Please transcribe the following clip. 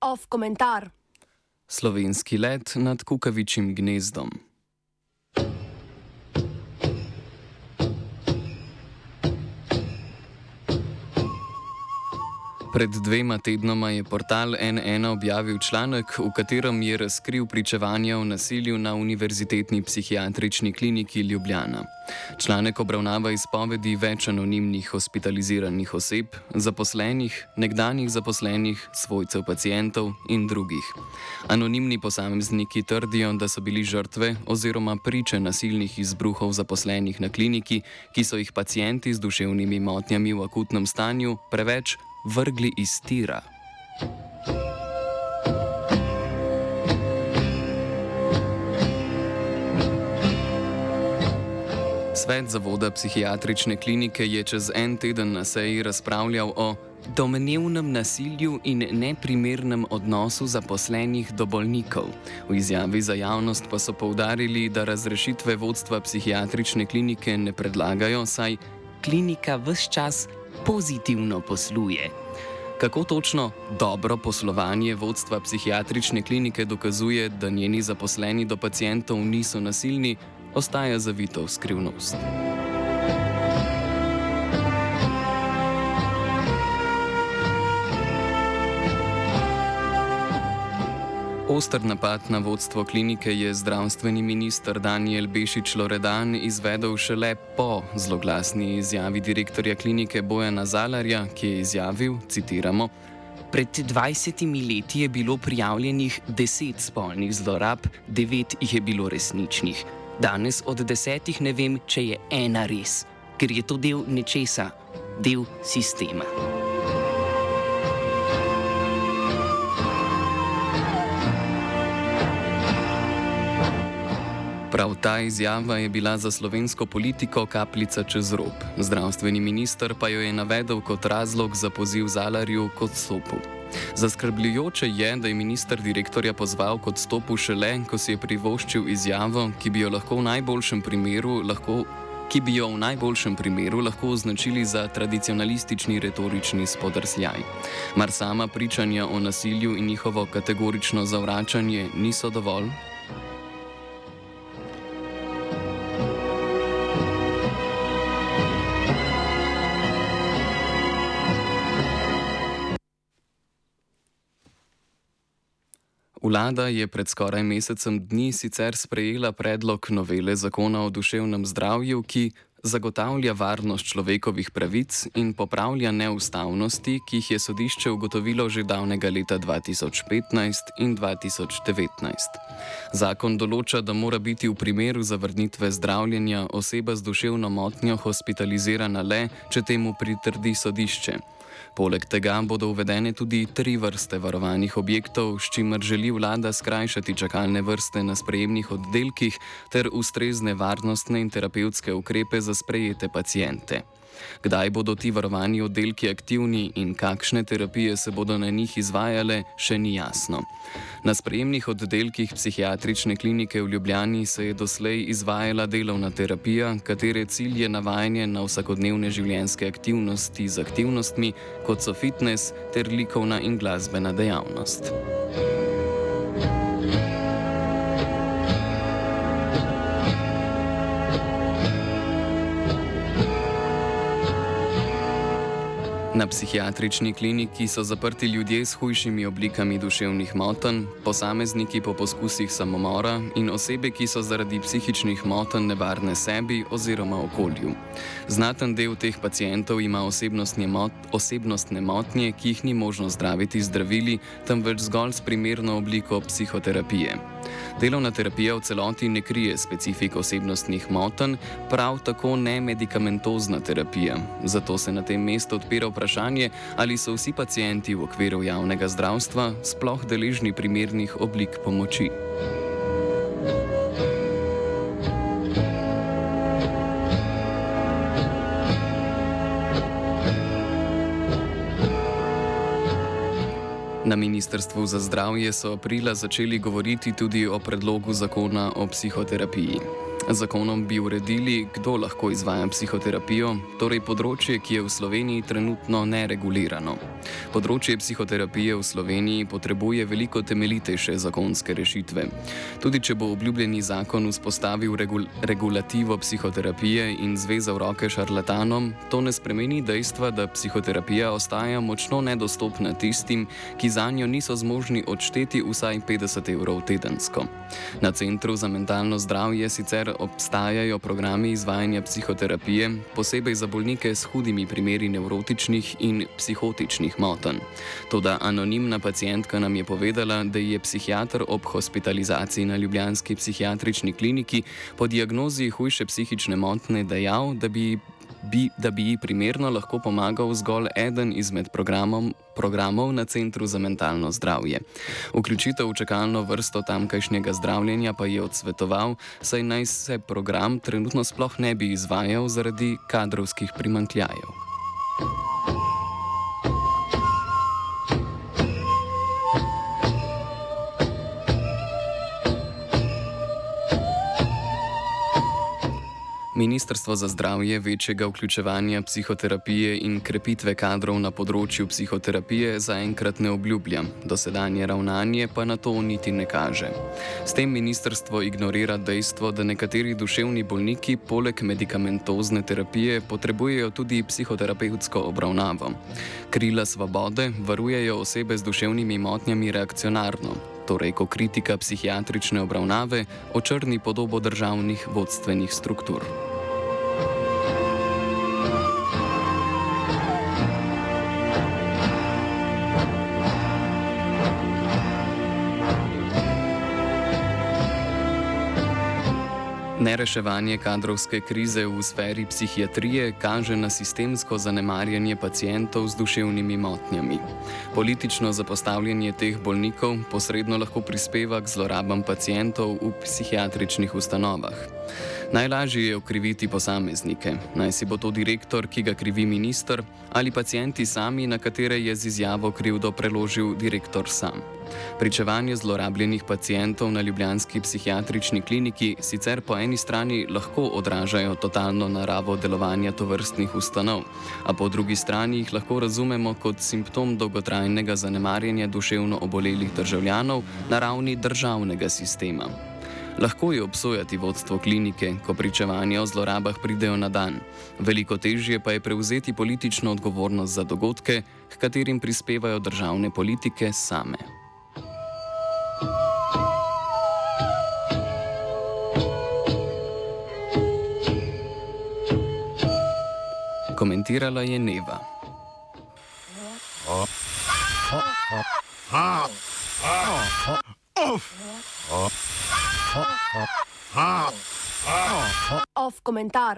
Off komentar. Slovenski let nad kukavičjim gnezdom. Pred dvema tednoma je portal NN objavil članek, v katerem je razkril pričevanja o nasilju na Univerzitetni psihiatrični kliniki Ljubljana. Članek obravnava izpovedi več anonimnih hospitaliziranih oseb, zaposlenih, nekdanjih zaposlenih, svojcev pacijentov in drugih. Anonimni posamezniki trdijo, da so bili žrtve oziroma priče nasilnih izbruhov zaposlenih na kliniki, ki so jih pacijenti z duševnimi motnjami v akutnem stanju preveč vrgli iz tira. Svet zavoda psihiatrične klinike je čez en teden na seji razpravljal o domnevnem nasilju in neprimernem odnosu zaposlenih do bolnikov. V izjavi za javnost pa so povdarili, da razrešitve vodstva psihiatrične klinike ne predlagajo, saj klinika vse čas pozitivno posluje. Kako točno dobro poslovanje vodstva psihiatrične klinike dokazuje, da njeni zaposleni do pacijentov niso nasilni, ostaja zavito v skrivnost. Oster napad na vodstvo klinike je zdravstveni minister Daniel Bešič Loredan izvedel šele po zloglasni izjavi direktorja klinike Bojana Zalarja, ki je izjavil, citiramo, Pred 20 leti je bilo prijavljenih 10 spolnih zlorab, 9 jih je bilo resničnih. Danes od desetih ne vem, če je ena res, ker je to del nečesa, del sistema. Prav ta izjava je bila za slovensko politiko kapljica čez rob. Zdravstveni minister pa jo je navedel kot razlog za poziv Zalarju k odstopu. Zaskrbljujoče je, da je minister direktorja pozval k odstopu šele, ko si je privoščil izjavo, ki bi jo lahko v najboljšem primeru lahko. Ki bi jo v najboljšem primeru lahko označili za tradicionalistični retorični spodrsljaj. Mar sama pričanja o nasilju in njihovo kategorično zavračanje niso dovolj? Vlada je pred skoraj mesecem dni sicer sprejela predlog novele zakona o duševnem zdravju, ki zagotavlja varnost človekovih pravic in popravlja neustavnosti, ki jih je sodišče ugotovilo že davnega leta 2015 in 2019. Zakon določa, da mora biti v primeru zavrnitve zdravljenja oseba z duševno motnjo hospitalizirana le, če temu pritrdi sodišče. Poleg tega bodo uvedene tudi tri vrste varovanih objektov, s čimer želi vlada skrajšati čakalne vrste na sprejemnih oddelkih ter ustrezne varnostne in terapevtske ukrepe za sprejete pacijente. Kdaj bodo ti varovani oddelki aktivni in kakšne terapije se bodo na njih izvajale, še ni jasno. Na sprejemnih oddelkih psihiatrične klinike v Ljubljani se je doslej izvajala delovna terapija, katere cilj je navajanje na vsakodnevne življenjske aktivnosti z aktivnostmi, kot so fitness ter likovna in glasbena dejavnost. Na psihiatrični kliniki so zaprti ljudje s hujšimi oblikami duševnih motenj, posamezniki po poskusih samomora in osebe, ki so zaradi psihičnih motenj nevarne sebi oziroma okolju. Znaten del teh pacijentov ima osebnostne, mot osebnostne motnje, ki jih ni možno zdraviti z zdravili, temveč zgolj s primerno obliko psihoterapije. Delovna terapija v celoti ne krije specifik osebnostnih motenj, prav tako ne medikamentozna terapija. Zato se na tem mestu odpira vprašanje, ali so vsi pacijenti v okviru javnega zdravstva sploh deležni primernih oblik pomoči. Na Ministrstvu za zdravje so aprila začeli govoriti tudi o predlogu zakona o psihoterapiji. Zakonom bi uredili, kdo lahko izvaja psihoterapijo, torej področje, ki je v Sloveniji trenutno neregulirano. Področje psihoterapije v Sloveniji potrebuje veliko temeljitejše zakonske rešitve. Tudi če bo obljubljeni zakon vzpostavil regul regulativo psihoterapije in zvezal roke šarlatanom, to ne spremeni dejstva, da psihoterapija ostaja močno nedostopna tistim, ki za njo niso zmožni odšteti vsaj 50 evrov tedensko. Na Centru za mentalno zdravje sicer obstajajo programi izvajanja psihoterapije, posebej za bolnike s hudimi primeri nevrotičnih in psihotičnih motenj. Toda anonimna pacijentka nam je povedala, da je psihiatr ob hospitalizaciji na Ljubljanski psihiatrični kliniki po diagnozi hujše psihične motnje dejal, da bi bi, da bi ji primerno lahko pomagal zgolj eden izmed programov na Centru za mentalno zdravje. Vključitev v čakalno vrsto tamkajšnjega zdravljenja pa je odsvetoval, saj naj se program trenutno sploh ne bi izvajal zaradi kadrovskih primankljajev. Ministrstvo za zdravje večjega vključevanja psihoterapije in krepitve kadrov na področju psihoterapije zaenkrat ne obljublja, dosedanje ravnanje pa na to niti ne kaže. S tem ministrstvo ignorira dejstvo, da nekateri duševni bolniki poleg medicamentozne terapije potrebujejo tudi psihoterapevtsko obravnavo. Krila svobode varujejo osebe z duševnimi motnjami reakcionarno, torej ko kritika psihiatrične obravnave očrni podobo državnih vodstvenih struktur. Nereševanje kadrovske krize v sferi psihiatrije kaže na sistemsko zanemarjanje pacijentov z duševnimi motnjami. Politično zapostavljanje teh bolnikov posredno lahko prispeva k zlorabam pacijentov v psihiatričnih ustanovah. Najlažje je okriviti posameznike, naj si bo to direktor, ki ga krivi minister, ali pacijenti sami, na katere je z izjavo krivdo preložil direktor sam. Pričevanje zlorabljenih pacijentov na Ljubljanski psihiatrični kliniki sicer po eni strani lahko odražajo totalno naravo delovanja tovrstnih ustanov, a po drugi strani jih lahko razumemo kot simptom dolgotrajnega zanemarjanja duševno obolelih državljanov na ravni državnega sistema. Lahko je obsojati vodstvo klinike, ko pričevanja o zlorabah pridejo na dan. Veliko težje pa je prevzeti politično odgovornost za dogodke, k katerim prispevajo državne politike same. Komentirala je Neva. Off komentar.